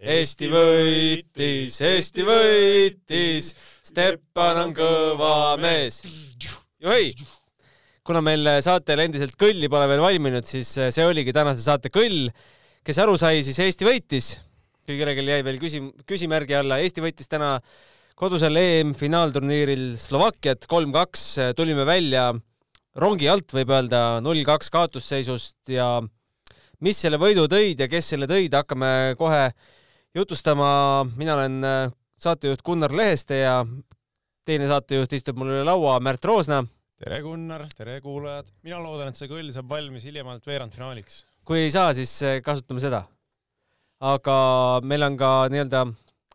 Eesti võitis, Eesti võitis, Stepan on kõva mees. juhei, kuna meil saatel endiselt kõlli pole veel valminud, siis see oligi tänase saate kõll. kes aru sai, siis Eesti võitis. kui kellelgi jäi veel küsim-, küsimärgi alla, Eesti võitis täna kodusel EM-finaalturniiril Slovakkiat kolm-kaks, tulime välja rongi alt, võib öelda, null-kaks kaotusseisust ja mis selle võidu tõid ja kes selle tõid, hakkame kohe jutustama. mina olen äh, saatejuht Gunnar Leheste ja teine saatejuht istub mul üle laua, Märt Roosna. tere, Gunnar, tere, kuulajad. mina loodan, et see kõll saab valmis hiljemalt veerandfinaaliks. kui ei saa, siis äh, kasutame seda. aga meil on ka nii-öelda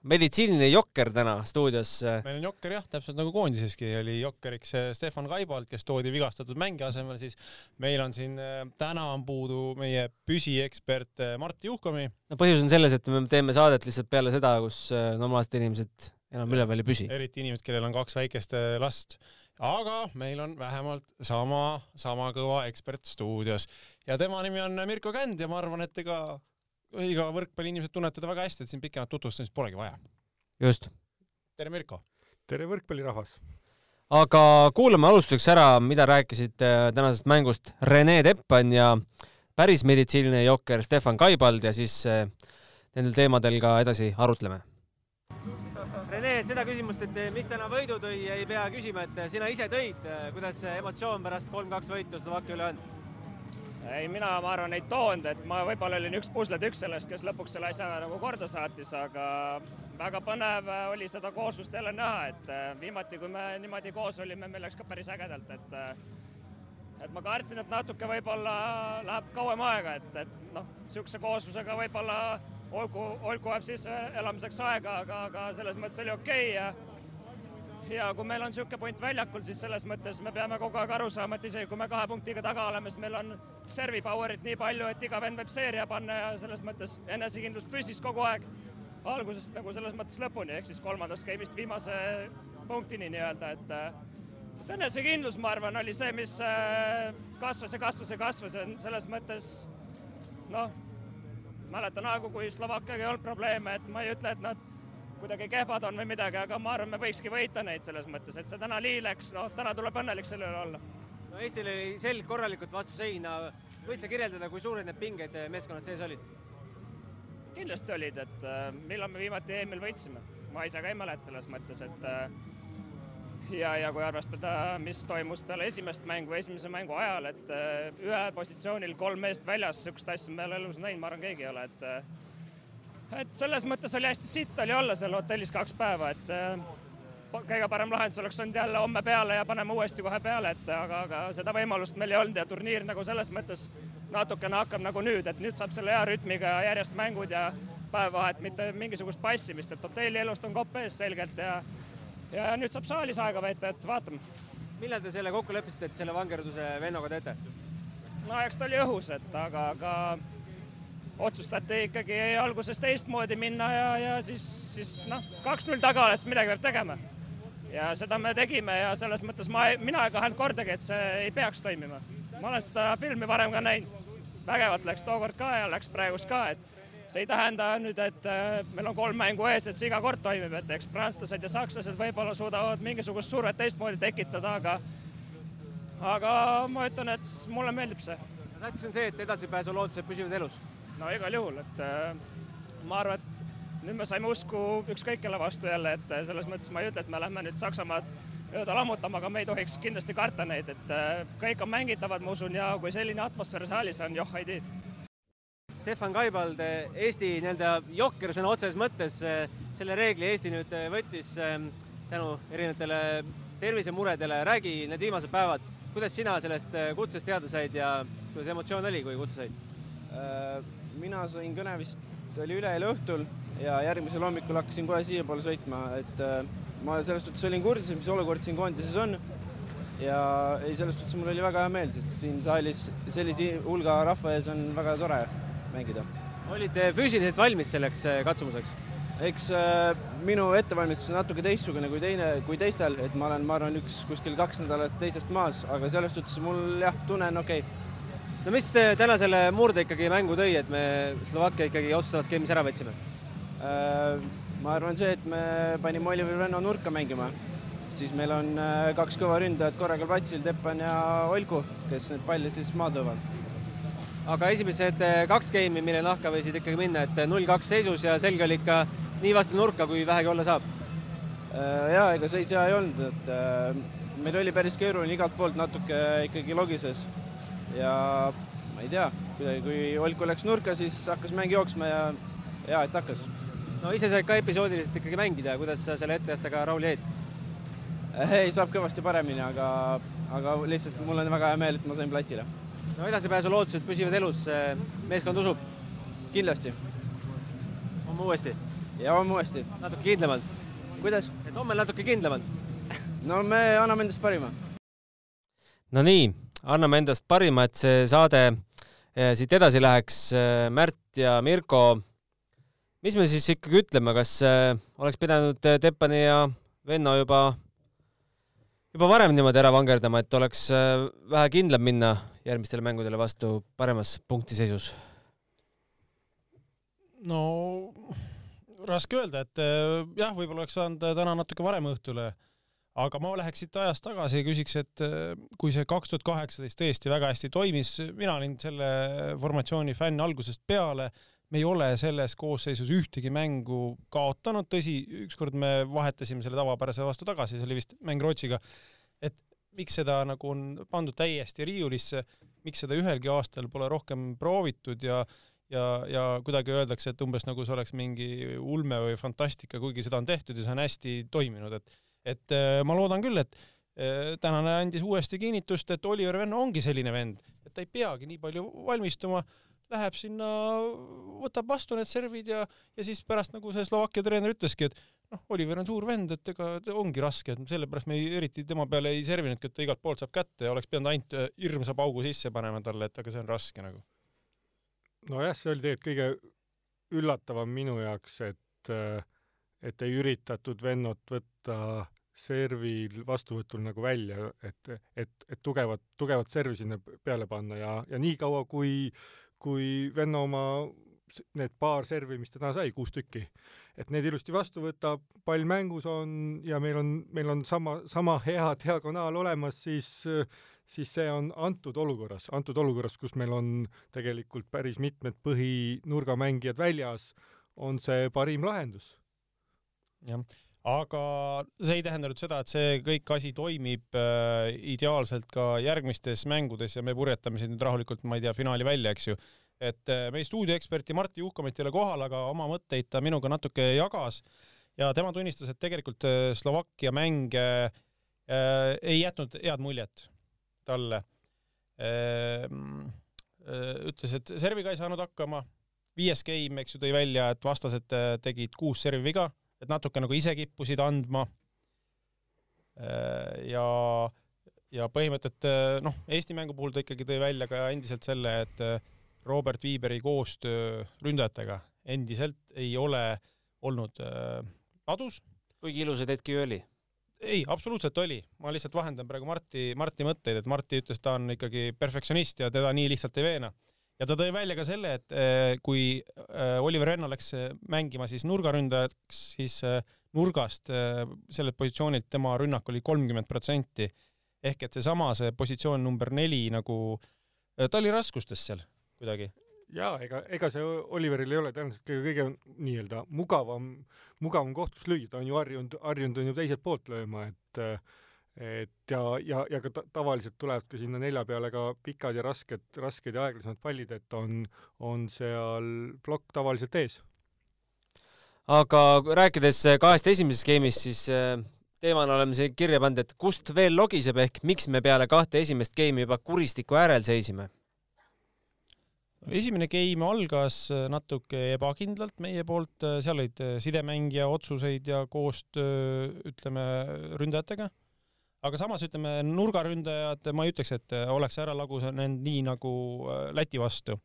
meditsiiniline jokker täna stuudios. meil on jokker jah, täpselt nagu koondiseski oli jokkeriks eh, Stefan Kaibalt, kes toodi vigastatud mängija asemel, siis meil on siin eh, täna on puudu meie püsiekspert eh, Mart Juhkomi. no põhjus on selles, et me teeme saadet lihtsalt peale seda, kus normaalsed inimesed enam üleval ei püsi. eriti inimesed, kellel on kaks väikest last aga meil on vähemalt sama, sama kõva ekspert stuudios ja tema nimi on Mirko Känd ja ma arvan, et ega iga võrkpalliinimesed tunnevad teda väga hästi, et siin pikemat tutvustamist polegi vaja. just. tere, Mirko! tere, võrkpallirahvas! aga kuulame alustuseks ära, mida rääkisid äh, tänasest mängust Rene Teppan ja päris meditsiiniline jokker Stefan Kaibald ja siis äh, nendel teemadel ka edasi arutleme. Rene, seda küsimust, et mis täna võidu tõi, ei pea küsima, et sina ise tõid, kuidas see emotsioon pärast kolm-kaks võitu Slovakkia üle on? Ei, mina, ma arvan, ei toonud, et ma võib-olla olin üks pusletükk sellest, kes lõpuks selle asja nagu korda saatis, aga väga põnev oli seda kooslust jälle näha, et äh, viimati, kui me niimoodi koos olime, meil läks ka päris ägedalt, et äh, et ma kartsin, et natuke võib-olla läheb kauem aega, et, et noh, niisuguse kooslusega võib-olla olgu, olgu jääb siis elamiseks aega, aga, aga selles mõttes oli okei okay ja ja kui meil on niisugune punt väljakul, siis selles mõttes me peame kogu aeg aru saama, et isegi kui me kahe punktiga taga oleme, siis meil on servi power'it nii palju, et iga vend võib seeria panna ja selles mõttes enesekindlus püsis kogu aeg algusest nagu selles mõttes lõpuni, ehk siis kolmandast game'ist viimase punktini nii-öelda, et et enesekindlus, ma arvan, oli see, mis äh, kasvas ja kasvas ja kasvas ja selles mõttes noh, mäletan aegu, kui Slovakkiaga ei olnud probleeme, et ma ei ütle, et nad kuidagi kehvad on või midagi, aga ma arvan, me võikski võita neid selles mõttes, et see täna nii läks, noh, täna tuleb õnnelik selle üle olla. no Eestil oli selg korralikult vastu seina, võid sa kirjeldada, kui suured need pinged meeskonnas sees olid? kindlasti olid, et äh, millal me viimati EM-il võitsime, ma ise ka ei mäleta selles mõttes, et äh, ja, ja kui arvestada, mis toimus peale esimest mängu, esimese mängu ajal, et äh, ühel positsioonil kolm meest väljas, niisugust asja me ei ole elus näinud, ma arvan, keegi ei ole, et et selles mõttes oli hästi sitt oli olla seal hotellis kaks päeva, et äh, kõige parem lahendus oleks olnud jälle homme peale ja paneme uuesti kohe peale, et aga, aga seda võimalust meil ei olnud ja turniir nagu selles mõttes natukene hakkab nagu nüüd, et nüüd saab selle hea rütmiga järjest mängud ja päevavahet, mitte mingisugust passimist, et hotellielust on kopp ees selgelt ja ja nüüd saab saalis aega veeta, et vaatame. millal te selle kokku leppisite, et selle vangerduse vennaga teete? no eks ta oli õhus, et aga, aga otsustati ikkagi alguses teistmoodi minna ja, ja siis, siis noh, kaks-null taga olles midagi peab tegema. ja seda me tegime ja selles mõttes ma, mina ei kahelnud kordagi, et see ei peaks toimima. ma olen seda filmi varem ka näinud. vägevalt läks tookord ka ja läks praegust ka, et see ei tähenda nüüd, et äh, meil on kolm mängu ees, et see iga kord toimib, et eks prantslased ja sakslased võib-olla suudavad mingisugust survet teistmoodi tekitada, aga aga ma ütlen, et mulle meeldib see. tähtis on see, et edasipääsu lootused püsivad elus no igal juhul, et äh, ma arvan, et nüüd me saime usku ükskõik kelle vastu jälle, et äh, selles mõttes ma ei ütle, et me lähme nüüd Saksamaad nii-öelda lammutama, aga me ei tohiks kindlasti karta neid, et äh, kõik on mängitavad, ma usun, ja kui selline atmosfäär saalis on, joh, ei tea. Stefan Kaibald, Eesti nii-öelda jokker sõna otseses mõttes, selle reegli Eesti nüüd võttis tänu erinevatele tervisemuredele. räägi need viimased päevad, kuidas sina sellest kutsest teada said ja kuidas emotsioon oli, kui kutse said? Mina sain kõne vist, oli üleeile õhtul ja järgmisel hommikul hakkasin kohe siiapoole sõitma, et äh, ma selles suhtes olin kursis, mis olukord siin koondises on. ja ei, selles suhtes mul oli väga hea meel, sest siin saalis sellise hulga rahva ees on väga tore mängida. olite füüsiliselt valmis selleks äh, katsumuseks? eks äh, minu ettevalmistus on natuke teistsugune kui teine, kui teistel, et ma olen, ma arvan, üks kuskil kaks nädalat teistest maas, aga selles suhtes mul jah, tunne on okei okay no mis täna selle murde ikkagi mängu tõi, et me Slovakkia ikkagi otsustavas skeemis ära võtsime? Äh, ma arvan, see, et me panime Oliver Venno nurka mängima, siis meil on äh, kaks kõva ründajat korraga platsil, Teppan ja Olgu, kes neid palle siis maha toovad. aga esimesed äh, kaks geimi, mille nahka võisid ikkagi minna, et null-kaks seisus ja selge oli ikka nii vastu nurka, kui vähegi olla saab. ja ega seis hea ei olnud, et meil oli päris keeruline igalt poolt natuke ikkagi logises ja ma ei tea, kuidagi kui Olku läks nurka, siis hakkas mäng jooksma ja hea, et hakkas no ise said ka episoodiliselt ikkagi mängida, kuidas sa selle etteastega rahule jäid? ei, saab kõvasti paremini, aga, aga lihtsalt mul on väga hea meel, et ma sain platsile. no edasipääsu lootused püsivad elus, meeskond usub? kindlasti. homme uuesti? ja homme uuesti. natuke kindlamalt? kuidas? et homme natuke kindlamalt no me anname endast parima. no nii, anname endast parima, et see saade eh, siit edasi läheks. Eh, Märt ja Mirko mis me siis ikkagi ütleme, kas äh, oleks pidanud äh, Teppani ja Venno juba, juba varem niimoodi ära vangerdama, et oleks äh, vähe kindlam minna järgmistele mängudele vastu paremas punktiseisus? no raske öelda, et jah, võib-olla oleks saanud täna natuke varem õhtule, aga ma läheks siit ajast tagasi ja küsiks, et kui see kaks tuhat kaheksateist tõesti väga hästi toimis, mina olin selle formatsiooni fänn algusest peale. Me ei ole selles koosseisus ühtegi mängu kaotanud, tõsi, ükskord me vahetasime selle tavapärase vastu tagasi, see oli vist mäng Rootsiga. et miks seda nagu on pandud täiesti riiulisse, miks seda ühelgi aastal pole rohkem proovitud ja ja, ja kuidagi öeldakse, et umbes nagu see oleks mingi ulme või fantastika, kuigi seda on tehtud ja see on hästi toiminud, et et äh, ma loodan küll, et äh, tänane andis uuesti kinnitust, et Oliver Venno ongi selline vend, et ta ei peagi nii palju valmistuma. Läheb sinna, võtab vastu need servid ja, ja siis pärast nagu see Slovakkia treener ütleski, et noh, Oliver on suur vend, et ega ongi raske, et sellepärast me ei, eriti tema peale ei servinudki, et ta igalt poolt saab kätte ja oleks pidanud ainult äh, hirmsa paugu sisse panema talle, et aga see on raske nagu. nojah, see oli tegelikult kõige üllatavam minu jaoks, et, et ei üritatud vennot võtta servil vastuvõtul nagu välja, et, et, et tugevat, tugevat servi sinna peale panna ja, ja niikaua, kui kui venna oma need paar servi, mis ta täna sai, kuus tükki, et need ilusti vastu võtab, pall mängus on ja meil on, meil on sama, sama hea diagonaal olemas, siis siis see on antud olukorras, antud olukorras, kus meil on tegelikult päris mitmed põhinurgamängijad väljas, on see parim lahendus. jah, aga see ei tähenda nüüd seda, et see kõik asi toimib äh, ideaalselt ka järgmistes mängudes ja me purjetame siin nüüd rahulikult, ma ei tea, finaali välja, eks ju. Et äh, meie stuudioeksperti Martti Juhkamit ei ole kohal, aga oma mõtteid ta minuga natuke jagas. Ja tema tunnistas, et tegelikult äh, Slovakkia mäng äh, ei jätnud head muljet talle. Äh,. ütles, et serviga ei saanud hakkama, viies game, eks ju, tõi välja, et vastased äh, tegid kuus serviviga, et natuke nagu ise kippusid andma äh,. ja, ja põhimõtteliselt noh, Eesti mängu puhul ta ikkagi tõi välja ka endiselt selle, et Robert Viiberi koostöö ründajatega endiselt ei ole olnud äh, ladus. kuigi ilusaid hetki oli? ei, absoluutselt oli, ma lihtsalt vahendan praegu Marti, Marti mõtteid, et Marti ütles, ta on ikkagi perfektsionist ja teda nii lihtsalt ei veena. Ja ta tõi välja ka selle, et äh, kui äh, Oliver Renno läks äh, mängima siis nurgaründajaks, siis äh, nurgast äh, sellelt positsioonilt tema rünnak oli kolmkümmend protsenti ehk et seesama, see positsioon number neli nagu, ta oli raskustes seal kuidagi. jaa, ega, ega see Oliveril ei ole tõenäoliselt kõige, kõige nii-öelda mugavam, mugavam koht, kus lüüa, ta on ju harjunud, harjunud on ju teiselt poolt lööma, et et ja, ja, ja ka tavaliselt tulevad ka sinna nelja peale ka pikad ja rasked, rasked ja aeglasemad pallid, et on, on seal plokk tavaliselt ees. aga rääkides kahest esimesest skeemist, siis äh, teemana oleme siia kirja pannud, et kust veel logiseb ehk miks me peale kahte esimest geimi juba kuristiku äärel seisime esimene game algas äh, natuke ebakindlalt meie poolt, äh, seal olid äh, sidemängija otsuseid ja koostöö, ütleme, ründajatega. Aga samas ütleme, nurgaründajad, ma ei ütleks, et oleks ära lagunenud nii nagu Läti vastu.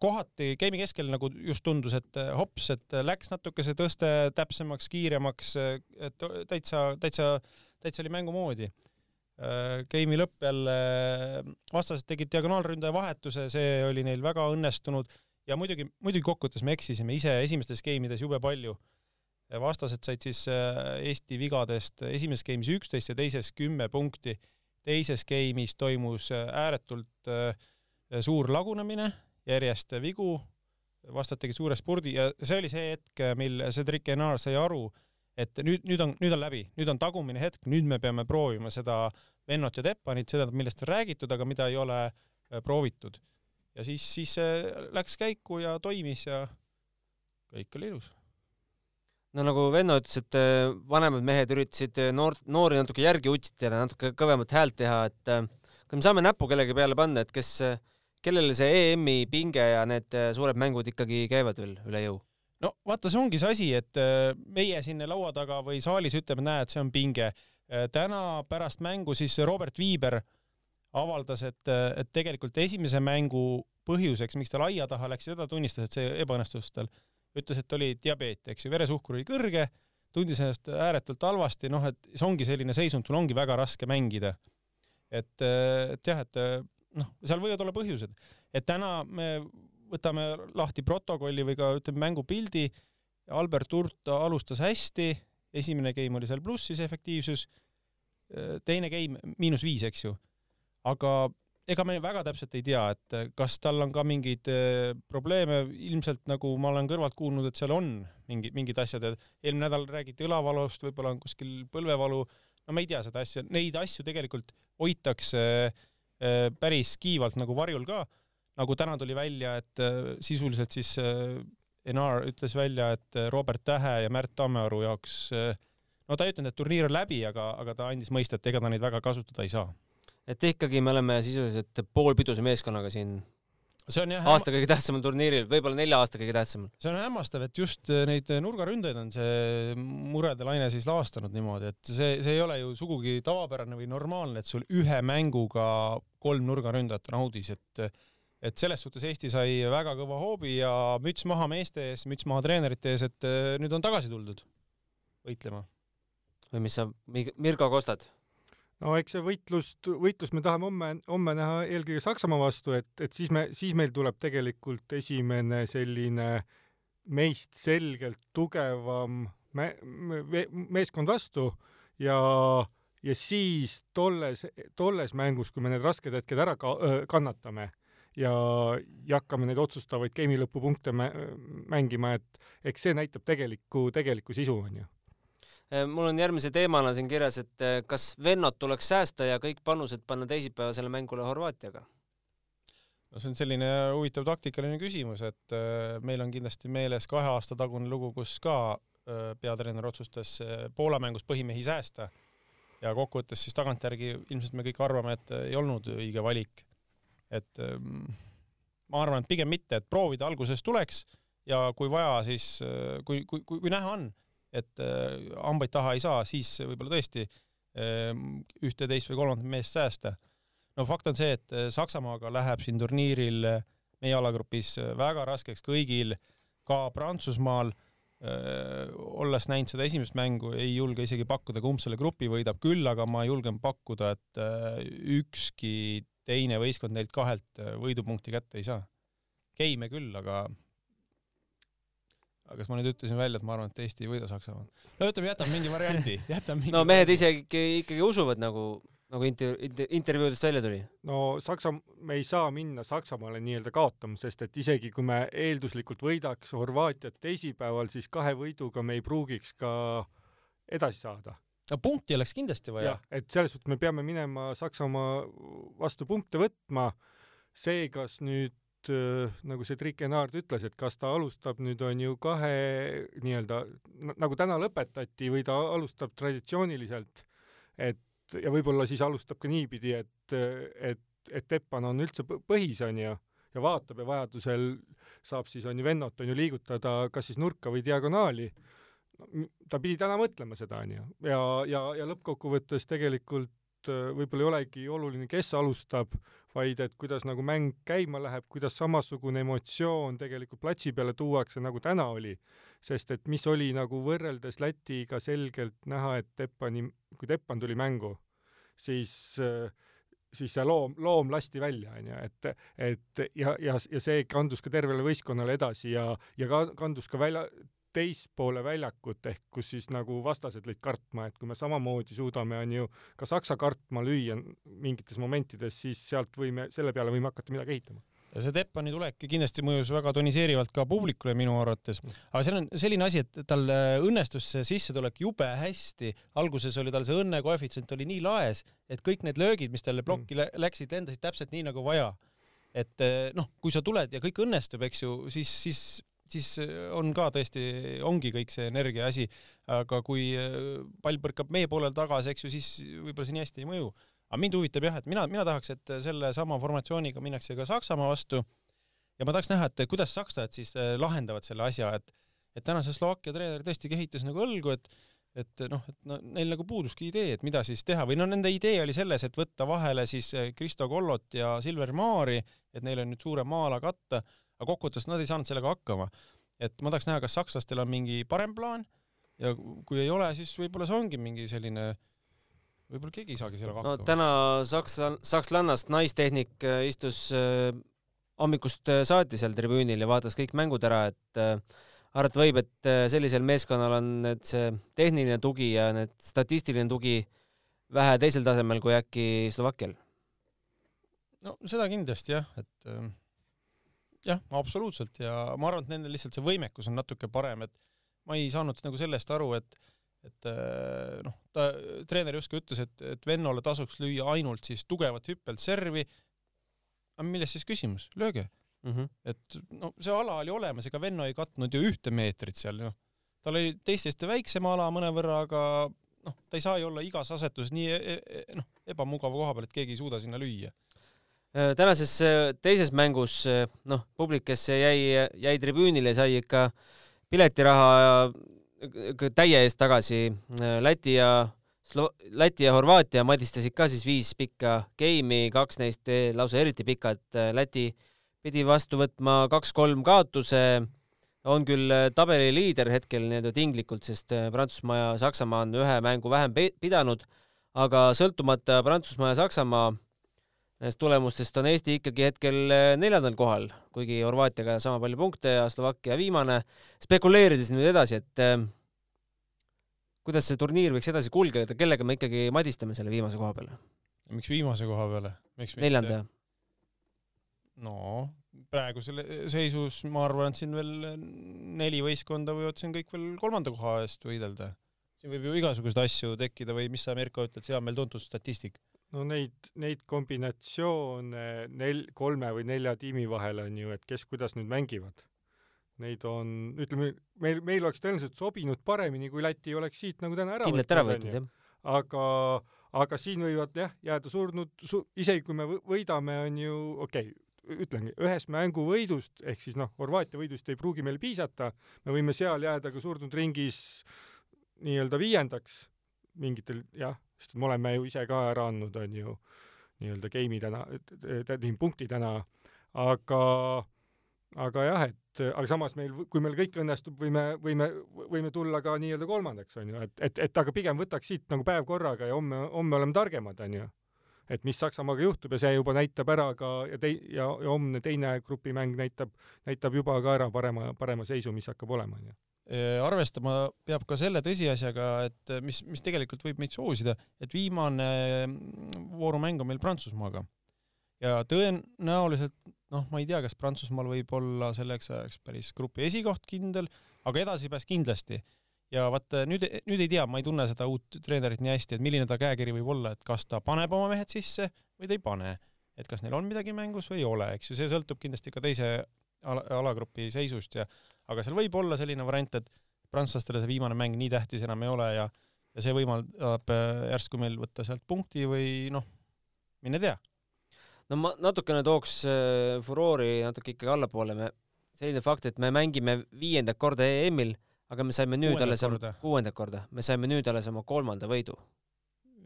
kohati game'i keskel nagu just tundus, et hops, et läks natuke see tõste täpsemaks, kiiremaks, et täitsa, täitsa, täitsa oli mängu moodi Äh, game'i lõpp jälle, vastased tegid diagonaalründaja vahetuse, see oli neil väga õnnestunud ja muidugi, muidugi kokkuvõttes me eksisime ise esimestes skeemides jube palju. Vastased said siis äh, Eesti vigadest esimeses skeemis üksteist ja teises kümme punkti. teises skeemis toimus äh, ääretult äh, suur lagunemine, järjest vigu, vastased tegid suure spurdi ja see oli see hetk, mil Cedric Enard sai aru, et nüüd, nüüd on, nüüd on läbi, nüüd on tagumine hetk, nüüd me peame proovima seda Vennot ja Teppanit, seda, millest on räägitud, aga mida ei ole proovitud ja siis, siis läks käiku ja toimis ja kõik oli ilus. No nagu Venno ütles, et äh, vanemad mehed üritasid äh, noort, noori natuke järgi utsitada, natuke kõvemat häält teha, et äh, kas me saame näpu kellegi peale panna, et kes, kellele see EM-i pinge ja need suured mängud ikkagi käivad veel üle jõu? no vaata, see ongi see asi, et meie siin laua taga või saalis ütleme, näed, see on pinge. täna pärast mängu siis Robert Viiber avaldas, et, et tegelikult esimese mängu põhjuseks, miks ta laia taha läks, seda tunnistas, et see ebaõnnestus tal. Ütles, et oli diabeet, eks ju, veresuhkur oli kõrge, tundis ennast ääretult halvasti, noh, et see ongi selline seisund, sul ongi väga raske mängida. et, et jah, et noh, seal võivad olla põhjused, et täna me võtame lahti protokolli või ka ütleme mängupildi. Albert Hurt alustas hästi, esimene game oli seal plussis efektiivsus, teine game miinus viis, eks ju aga ega me väga täpselt ei tea, et kas tal on ka mingeid eh, probleeme, ilmselt nagu ma olen kõrvalt kuulnud, et seal on mingi, mingid asjad, et eelmine nädal räägiti õlavalust, võib-olla on kuskil põlvevalu, no me ei tea seda asja, neid asju tegelikult hoitakse eh, päris kiivalt nagu varjul ka, nagu täna tuli välja, et eh, sisuliselt siis Enar ütles välja, et Robert Tähe ja Märt Tammearu jaoks no ta ei ütelnud, et turniir on läbi, aga, aga ta andis mõista, et ega ta neid väga kasutada ei saa et ikkagi me oleme sisuliselt poolpiduse meeskonnaga siin see on jah aasta kõige tähtsamal turniiril, võib-olla nelja aasta kõige tähtsamal. see on hämmastav, et just äh, neid nurgaründajaid on see murede laine siis laastanud niimoodi, et see, see ei ole ju sugugi tavapärane või normaalne, et sul ühe mänguga kolm nurgaründajat on audis, et et selles suhtes Eesti sai väga kõva hoobi ja müts maha meeste ees, müts maha treenerite ees, et äh, nüüd on tagasi tuldud võitlema. või mis sa, Mirko Kostad? No eks see võitlust, võitlust me tahame homme, homme näha eelkõige Saksamaa vastu, et, et siis me, siis meil tuleb tegelikult esimene selline meist selgelt tugevam me, me, meeskond vastu ja, ja siis tolles, tolles mängus, kui me need rasked hetked ära ka, kannatame ja, ja hakkame neid otsustavaid game'i lõpupunkte mängima, et eks see näitab tegelikku, tegelikku sisu, onju Äh, mul on järgmise teemana siin kirjas, et äh, kas vennad tuleks säästa ja kõik panused panna teisipäevasele mängule Horvaatiaga? no see on selline huvitav taktikaline küsimus, et äh, meil on kindlasti meeles kahe aasta tagune lugu, kus ka peatreener otsustas Poola mängus põhimehi säästa ja kokkuvõttes siis tagantjärgi ilmselt me kõik arvame, et ei olnud õige valik. et ähm, ma arvan, et pigem mitte, et proovida alguses tuleks ja kui vaja, siis kui, kui, kui, kui näha on et äh, hambaid taha ei saa, siis võib-olla tõesti ähm, ühte, teist või kolmandat meest säästa. no fakt on see, et äh, Saksamaaga läheb siin turniiril äh, meie alagrupis väga raskeks kõigil, ka Prantsusmaal olles näinud seda esimest mängu, ei julge isegi pakkuda, kumb selle grupi võidab, küll aga ma julgen pakkuda, et ükski teine võistkond neilt kahelt võidupunkti kätte ei saa. Keime küll, aga aga kas ma nüüd ütlesin välja, et ma arvan, et Eesti ei võida Saksamaad? no ütleme, jätame mingi variandi, jätame mingi no mehed isegi ikkagi usuvad nagu, nagu inter-, inter, intervjuudest välja tuli. no Saksa, me ei saa minna Saksamaale nii-öelda kaotama, sest et isegi kui me eelduslikult võidaks Horvaatiat teisipäeval, siis kahe võiduga me ei pruugiks ka edasi saada. no punkti oleks kindlasti vaja. et selles suhtes me peame minema Saksamaa vastu punkte võtma. see, kas nüüd Äh, nagu see Trikenard ütles, et kas ta alustab nüüd on ju kahe nii-öelda nagu täna lõpetati või ta alustab traditsiooniliselt, et ja võib-olla siis alustab ka niipidi, et, et, et Teppan on üldse põhis onju ja vaatab ja vajadusel saab siis on ju Vennot on ju liigutada kas siis nurka või diagonaali. ta pidi täna mõtlema seda onju ja, ja, ja lõppkokkuvõttes tegelikult äh, võib-olla ei olegi oluline, kes alustab, vaid et kuidas nagu mäng käima läheb, kuidas samasugune emotsioon tegelikult platsi peale tuuakse, nagu täna oli. sest et mis oli nagu võrreldes Lätiga selgelt näha, et Teppani, kui Teppan tuli mängu, siis äh, siis see loom, loom lasti välja, onju, et, et ja, ja, ja see kandus ka tervele võistkonnale edasi ja, ja ka kandus ka välja, teispoole väljakut ehk kus siis nagu vastased lõid kartma, et kui me samamoodi suudame, on ju, ka Saksa kartma lüüa mingites momentides, siis sealt võime, selle peale võime hakata midagi ehitama ja see Teppani tulek kindlasti mõjus väga toniseerivalt ka publikule minu arvates, aga seal on selline asi, et tal äh, õnnestus see sissetulek jube hästi, alguses oli tal see õnnekoefitsient oli nii laes, et kõik need löögid, mis talle plokki mm. läksid, lendasid täpselt nii nagu vaja. et äh, noh, kui sa tuled ja kõik õnnestub, eks ju, siis, siis siis äh, on ka tõesti, ongi kõik see energia asi, aga kui pall põrkab meie poolel tagasi, eks ju, siis võib-olla see nii hästi ei mõju. Aga mind huvitab jah, et mina, mina tahaks, et sellesama formatsiooniga minnakse ka Saksamaa vastu. Ja ma tahaks näha, et kuidas sakslased siis äh, lahendavad selle asja, et et tänase Slovakkia treener tõesti kehitas nagu õlgu, et et noh, et no, neil nagu puuduski idee, et mida siis teha. Või no nende idee oli selles, et võtta vahele siis äh, Kristo Kollot ja Silver Maari, et neil on nüüd suurem maa-ala katta, aga kokkuvõttes nad ei saanud sellega hakkama. et ma tahaks näha, kas sakslastel on mingi parem plaan ja kui ei ole, siis võib-olla see ongi mingi selline võib-olla keegi ei saagi sellega hakkama. no täna Saksa, sakslannast naistehnik äh, istus äh, hommikust äh, saati seal tribüünil ja vaatas kõik mängud ära, et äh, arvata võib, et äh, sellisel meeskonnal on need see tehniline tugi ja need statistiline tugi vähe teisel tasemel kui äkki Slovakkial. no seda kindlasti jah, et jah, absoluutselt ja ma arvan, et nendel lihtsalt see võimekus on natuke parem, et ma ei saanud nagu sellest aru, et et äh, noh, ta, treener justkui ütles, et, et Vennole tasuks lüüa ainult siis tugevat hüppelt servi. aga milles siis küsimus, lööge mm. -hmm. et no see ala oli olemas, ega Venno ei katnud ju ühte meetrit seal ju. tal oli teistest väiksem ala mõnevõrra, aga noh, ta ei saa ju olla igas asetuses nii e e noh, ebamugava koha peal, et keegi ei suuda sinna lüüa tänases äh, teises mängus noh, publik, kes jäi, jäi tribüünile, sai ikka piletiraha täie eest tagasi. Äh, Läti ja Slo-, Läti ja Horvaatia madistasid ka siis viis pikka geimi, kaks neist lausa eriti pikad. Äh, Läti pidi vastu võtma kaks-kolm kaotuse, on küll äh, tabeli liider hetkel nii-öelda tinglikult, sest Prantsusmaa ja Saksamaa on ühe mängu vähem pidanud, aga sõltumata Prantsusmaa ja Saksamaa nendest tulemustest on Eesti ikkagi hetkel neljandal kohal, kuigi Horvaatiaga sama palju punkte ja Slovakkia viimane. spekuleerides nüüd edasi, et kuidas see turniir võiks edasi kulgeda, kellega me ikkagi madistame selle viimase koha peale? miks viimase koha peale? neljanda? no praegusel seisus ma arvan, et siin veel neli võistkonda võivad siin kõik veel kolmanda koha eest võidelda. siin võib ju igasuguseid asju tekkida või mis sa, Mirko, ütled, see on meil tuntud statistik. No neid, neid kombinatsioone nel-, kolme või nelja tiimi vahel on ju, et kes kuidas nüüd mängivad Neid on, ütleme, meil, meil oleks tõenäoliselt sobinud paremini, kui Läti oleks siit nagu täna ära kindlalt ära võtnud, jah. aga, aga siin võivad jah, jääda surnud su,, isegi kui me võidame, on ju, okei okay,, ütlengi, ühest mänguvõidust ehk siis noh, Horvaatia võidust ei pruugi meil piisata, me võime seal jääda ka surnud ringis nii-öelda viiendaks mingitel jah, sest me oleme ju ise ka ära andnud, on ju, nii-öelda game'i täna, punkti täna, aga aga jah, et aga samas meil, kui meil kõik õnnestub, võime, võime, võime tulla ka nii-öelda kolmandaks, on ju, et, et, et aga pigem võtaks siit nagu päev korraga ja homme, homme oleme targemad, on ju. et mis Saksamaaga juhtub ja see juba näitab ära ka ja tei- ja, ja homne teine grupimäng näitab, näitab juba ka ära parema, parema seisu, mis hakkab olema, on ju arvestama peab ka selle tõsiasjaga, et mis, mis tegelikult võib meid soosida, et viimane voorumäng on meil Prantsusmaaga ja tõenäoliselt noh, ma ei tea, kas Prantsusmaal võib olla selleks ajaks päris grupi esikoht kindel, aga edasipääs kindlasti. ja vaat nüüd, nüüd ei tea, ma ei tunne seda uut treenerit nii hästi, et milline ta käekiri võib olla, et kas ta paneb oma mehed sisse või ta ei pane. et kas neil on midagi mängus või ei ole, eks ju, see sõltub kindlasti ka teise ala, alagrupi seisust ja aga seal võib olla selline variant, et prantslastele see viimane mäng nii tähtis enam ei ole ja ja see võimaldab äh, järsku meil võtta sealt punkti või noh, mine tea no ma natukene tooks äh, furoori natuke ikkagi allapoole, me, selline fakt, et me mängime viiendat korda EM-il, aga me saime nüüd alles oma, kuuendat korda, me saime nüüd alles oma kolmanda võidu.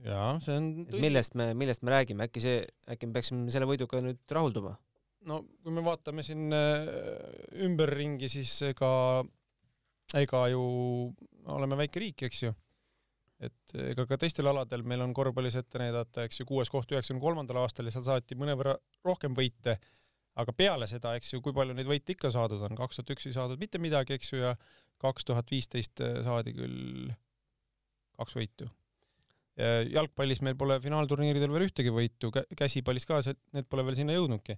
jaa, see on tõsi. millest me, millest me räägime, äkki see, äkki me peaksime selle võiduga nüüd rahulduma? No kui me vaatame siin äh, ümberringi, siis ega, ega ju oleme väike riik, eks ju. et ega ka teistel aladel meil on korvpallis ette näidata, eks ju, kuues koht üheksakümne kolmandal aastal ja seal saati mõnevõrra rohkem võite, aga peale seda, eks ju, kui palju neid võite ikka saadud on, kaks tuhat üks ei saadud mitte midagi, eks ju, ja kaks tuhat viisteist saadi küll kaks võitu. jalgpallis meil pole finaalturniiridel veel ühtegi võitu, käsipallis ka, need pole veel sinna jõudnudki.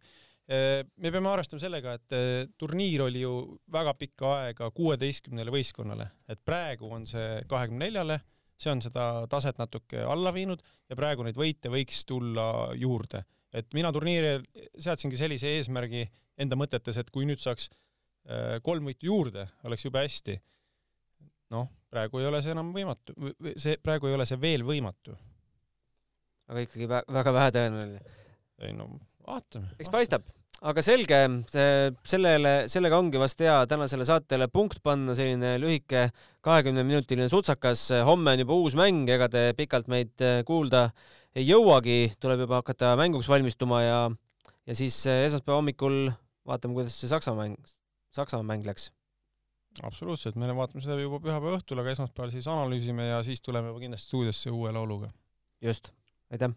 Me peame arvestama sellega, et turniir oli ju väga pikka aega kuueteistkümnele võistkonnale, et praegu on see kahekümne neljale see on seda taset natuke alla viinud ja praegu neid võite võiks tulla juurde. et mina turniiril seadsingi sellise eesmärgi enda mõtetes, et kui nüüd saaks kolm võitu juurde, oleks jube hästi. noh, praegu ei ole see enam võimatu, see, praegu ei ole see veel võimatu. aga ikkagi väga vähetõenäoline. ei no vaatame. eks paistab aga selge, sellele, sellega ongi vast hea tänasele saatele punkt panna, selline lühike kahekümneminutiline sutsakas. homme on juba uus mäng, ega te pikalt meid äh, kuulda ei jõuagi, tuleb juba hakata mänguks valmistuma ja, ja siis äh, esmaspäeva hommikul vaatame, kuidas see Saksa mäng, Saksamaa mäng läks. absoluutselt, me vaatame seda juba pühapäeva õhtul, aga esmaspäeval siis analüüsime ja siis tuleme juba kindlasti stuudiosse uue lauluga. just, aitäh